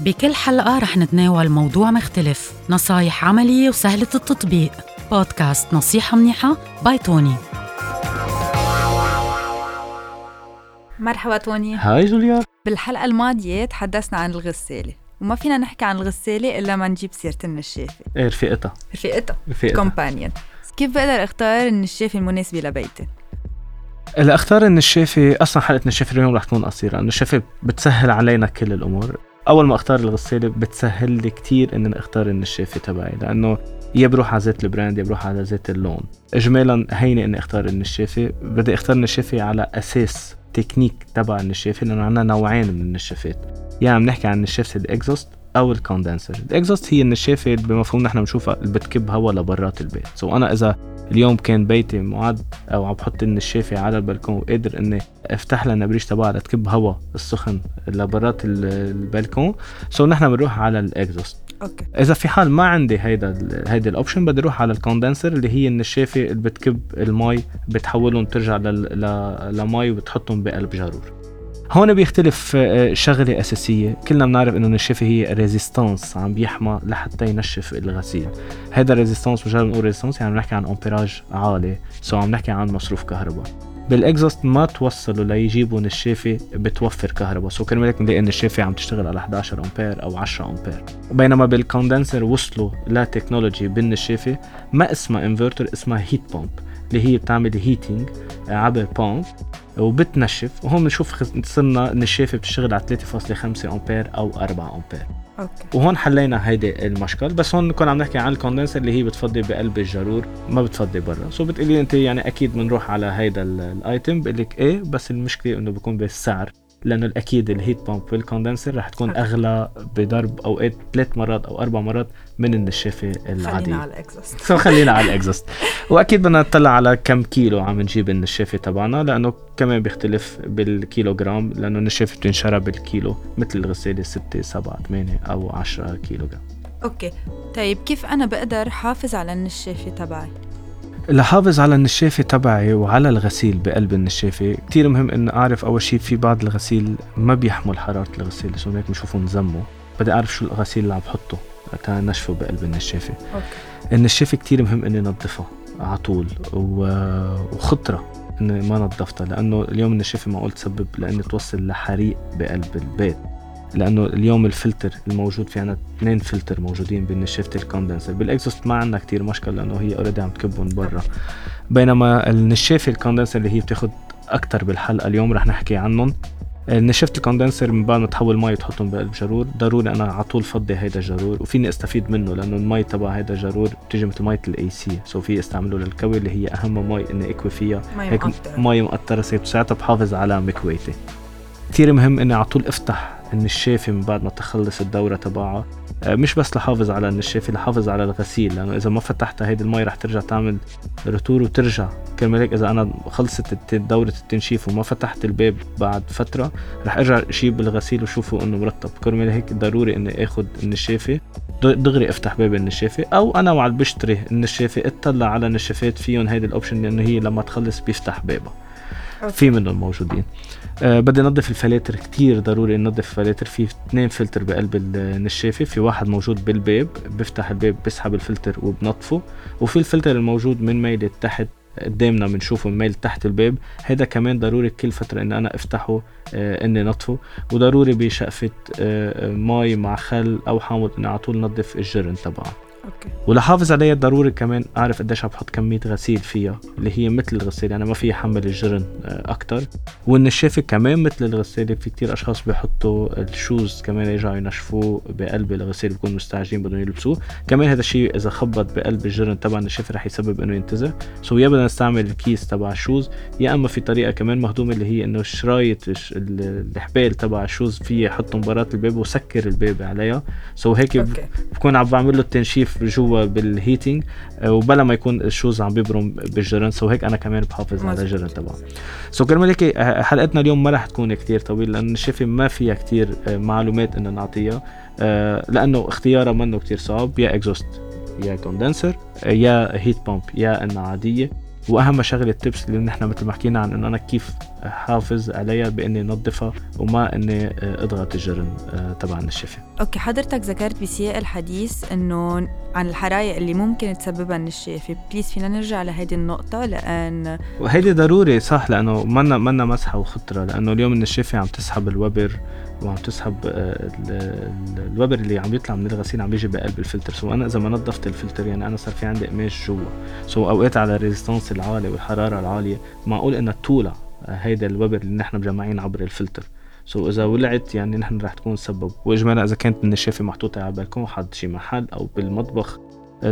بكل حلقة رح نتناول موضوع مختلف نصايح عملية وسهلة التطبيق. بودكاست نصيحة منيحة by توني. مرحبا توني. hi جوليا بالحلقة الماضية تحدثنا عن الغسالة وما فينا نحكي عن الغسالة إلا ما نجيب سيرة النشافة. إيه رفيقتها. رفيقتها. رفيقتها. companion كيف بقدر أختار النشافة المناسبة لبيتي؟ اللي أختار النشافة أصلا حلقة النشافة اليوم رح تكون قصيرة، النشافة بتسهل علينا كل الأمور، أول ما أختار الغسالة بتسهل لي كثير اني أختار النشافة تبعي لأنه يا بروح على ذات ال brand يا بروح على ذات اللون. اجمالا هيني إني أختار النشافة بدي أختار النشافة على أساس تكنيك تبع النشافة لأنه عندنا نوعين من النشافات. يا عم نحكي عن نشافة ال exhaust أو ال condenser. ال exhaust هي النشافة بمفهوم نحن بنشوفها اللي بتكب هواء لبرات البيت. so أنا إذا اليوم كان بيتي معد أو عم بحط النشافة على البلكون وقادر إني أفتح لها النبريج تبعها لتكب هواء السخن لبرات البلكون so نحن بنروح على ال exhaust okay. إذا في حال ما عندي هيدا هيدا ال option بدي أروح على ال condenser اللي هي النشافه اللي بتكب المي بتحولهم ترجع لمي وبتحطهم بقلب جارور. هون بيختلف آه، شغلة أساسية. كلنا بنعرف إنه النشافه هي resistance عم بيحمى لحتى ينشف الغسيل. هذا resistance مجرد نقول resistance يعني بنحكي عن amperage عالي. so عم نحكي عن مصروف كهرباء. بال exhaust ما توصلوا ليجيبوا نشافة بتوفر كهرباء. so كرمال هيك بنلاقي النشافة عم تشتغل على 11 امبير أو 10 امبير بينما بال condenser وصلوا ل technology بالنشافة ما اسمها انفرتر اسمها heat pump اللي هي بتعمل heating عبر pump وبتنشف. وهون بنشوف صرنا النشافه بتشتغل على 3.5 آمبير أو 4 آمبير. okay. وهون حلينا هيدي المشكل. بس هون كنا عم نحكي عن ال condenser اللي هي بتفضي بقلب الجرور ما بتفضي برا. so بتقولي أنت يعني أكيد بنروح على هيدا ال item بقول لك إيه بس المشكلة إنه بيكون بالسعر. لأنه الأكيد ال heat pump وال condenser رح تكون أغلى بضرب اوقات ثلاث مرات أو أربع مرات من النشافة العادية. خلينا على ال exhaust so خلينا على ال exhaust وأكيد بدنا نطلع على كم كيلو عم نجيب النشافة تبعنا لأنه كمان بيختلف بالكيلوغرام لأنه النشافة بتنشرى بالكيلو مثل الغسالة 6 7 8 أو 10 كيلوغرام. okay. طيب كيف أنا بقدر حافظ على النشافة تبعي؟ لحافظ على النشافة تبعي وعلى الغسيل بقلب النشافة. كتير مهم إن أعرف أول شيء في بعض الغسيل ما بيحمل حرارة الغسيل so هيك بنشوفه نزمه بدي أعرف شو الغسيل اللي عم بحطه تنشفه بقلب النشافة. okay. النشافة كتير مهم إني نظفها على طول وخطرة إني ما نظفتها لأنه اليوم النشافة معقول تسبب لأني توصل لحريق بقلب البيت. لأنه اليوم الفلتر الموجود في عنا اثنين فلتر موجودين بالنشافه ال condenser بال exhaust ما عندنا كتير مشكلة لأنه هي already عم تكبهم برا. بينما النشافه ال condenser اللي هي بتاخد أكثر بالحلقة اليوم رح نحكي عنهم. نشافة ال condenser من بعد ما تحول مي وتحطهم بقلب جرور. ضروري أنا على طول فضي هيدا الجرور وفيني أستفيد منه لأنه المي تبع هيدا الجرور بتيجي مثل ميه ال AC so فيي استعمله للكوي اللي هي أهم مي إني اكوي فيها مي هيك مقطرة. مي مقطرة ساعتها بحافظ على مكويتي. كثير مهم إني على طول أفتح النشافه من بعد ما تخلص الدورة تبعها آه، مش بس لحافظ على النشافه لحافظ على الغسيل. لأنه إذا ما فتحتها هيدي المي رح ترجع تعمل retour وترجع. كرمال هيك إذا أنا خلصت دورة التنشيف وما فتحت الباب بعد فترة رح أرجع اشيل الغسيل وشوفه إنه مرطب. كرمال هيك ضروري إني آخذ النشافه دغري أفتح باب النشافه أو أنا وعم بشتري النشافه اطلع على نشافات فيهم هيدي ال option لأنه هي لما تخلص بيفتح بابها. في منهم موجودين. أه بدي نظف الفلاتر كتير ضروري ننظف الفلاتر في اثنين فلتر بقلب النشافة في واحد موجود بالباب بفتح الباب بسحب الفلتر وبنظفه. وفي الفلتر الموجود من ميلة تحت قدامنا بنشوفه من ميل تحت الباب. هذا كمان ضروري كل فترة ان أنا أفتحه آه إني نظفه وضروري بشقفة آه مي مع خل أو حامض إني على طول نظف الجرن تبعه. okay. ولحافظ عليها ضروري كمان أعرف قديش عم بحط كمية غسيل فيها اللي هي مثل الغسيل يعني ما في يحمل الجرن آه، أكتر. والنشافة كمان مثل الغساله في كتير أشخاص بيحطوا ال shoes كمان يرجعوا ينشفوه بقلب الغسيل بيكونوا مستعجلين بدهم يلبسوه. كمان هذا الشيء إذا خبط بقلب الجرن تبع النشافة رح يسبب إنه ينتزع. so يا بدنا نستعمل الكيس تبع ال shoes يا أما في طريقة كمان مهضومة اللي هي إنه شرايط الحبال تبع ال shoes فيه يحطهم برات الباب وسكر الباب عليها. so هيك بكون عم بعمل له التنشيف جوا بال heating آه، وبلا ما يكون ال shoes عم بيبرم بالجرن so هيك أنا كمان بحافظ على. الجرن تبعه so كرمال هيك آه، حلقتنا اليوم ما رح تكون كتير طويل لأن النشافة ما فيها كتير آه، معلومات إنه نعطيها. لأنه اختيارها منه كتير صعب. يا exhaust يا condenser يا heat pump يا انها عاديه وأهم شغلة ال tips اللي نحن مثل ما حكينا عن إنه أنا كيف حافظ عليها بإني نظفها وما إني آه، أضغط الجرن آه، تبع النشافه okay حضرتك ذكرت بسياق الحديث إنه عن الحرايق اللي ممكن تسببها النشافة. please فينا نرجع لهيدي النقطة لأن وهيدي ضروري صح لأنه منا منا مزحة وخطرة لأنه اليوم النشافة عم تسحب الوبر وعم تسحب آه، الوبر اللي عم يطلع من الغسيل عم يجي بقلب الفلتر. so أنا إذا ما نظفت الفلتر يعني أنا صار في عندي قماش جوا. so أوقات على ال resistance العالي والحرارة العالية معقول إنها تولع هيدا الوبر اللي نحن مجمعين عبر الفلتر. so إذا ولعت يعني نحن رح تكون سبب. واجمالا إذا كانت النشافة محطوطة على البلكون حد شي محل أو بالمطبخ.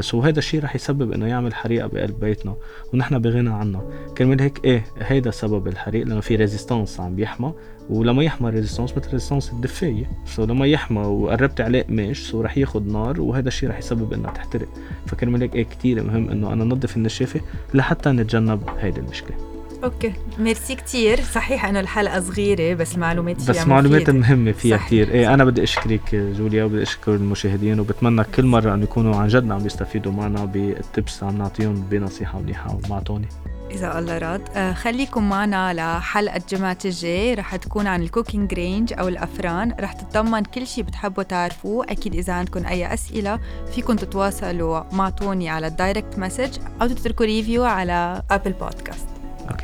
so هيدا الشيء رح يسبب إنه يعمل حريقة بقلب بيتنا ونحن بغنى عنها كرمال هيك إيه هيدا سبب الحريق لأنه في resistance عم بيحمى. ولما يحمى resistance مثل resistance الدفاية. so لما يحمى وقربت عليه قماش so رح ياخد نار وهذا الشيء رح يسبب إنها تحترق. فكرمال هيك إيه كتير مهم إنه أنا نظف النشافة لحتى نتجنب هيدي المشكلة. Okay. Merci كتير. صحيح إنه الحلقة صغيرة بس المعلومات فيها بس معلومات مهمة فيها. كتير. إيه أنا بدي أشكرك جوليا وبدي أشكر المشاهدين وبتمنى كل مرة إنه يكونوا عن جد عم يستفيدوا معنا بال tips عم نعطيهم بنصيحة منيحه مع توني. إذا الله راد. آه خليكم معنا لحلقة جمعة الجاي. رح تكون عن ال cooking range أو الأفران. رح تتضمن كل شيء بتحبوا تعرفوه. أكيد إذا عندكم أي أسئلة فيكم تتواصلوا مع توني على ال direct message أو تتركوا review على Apple Podcast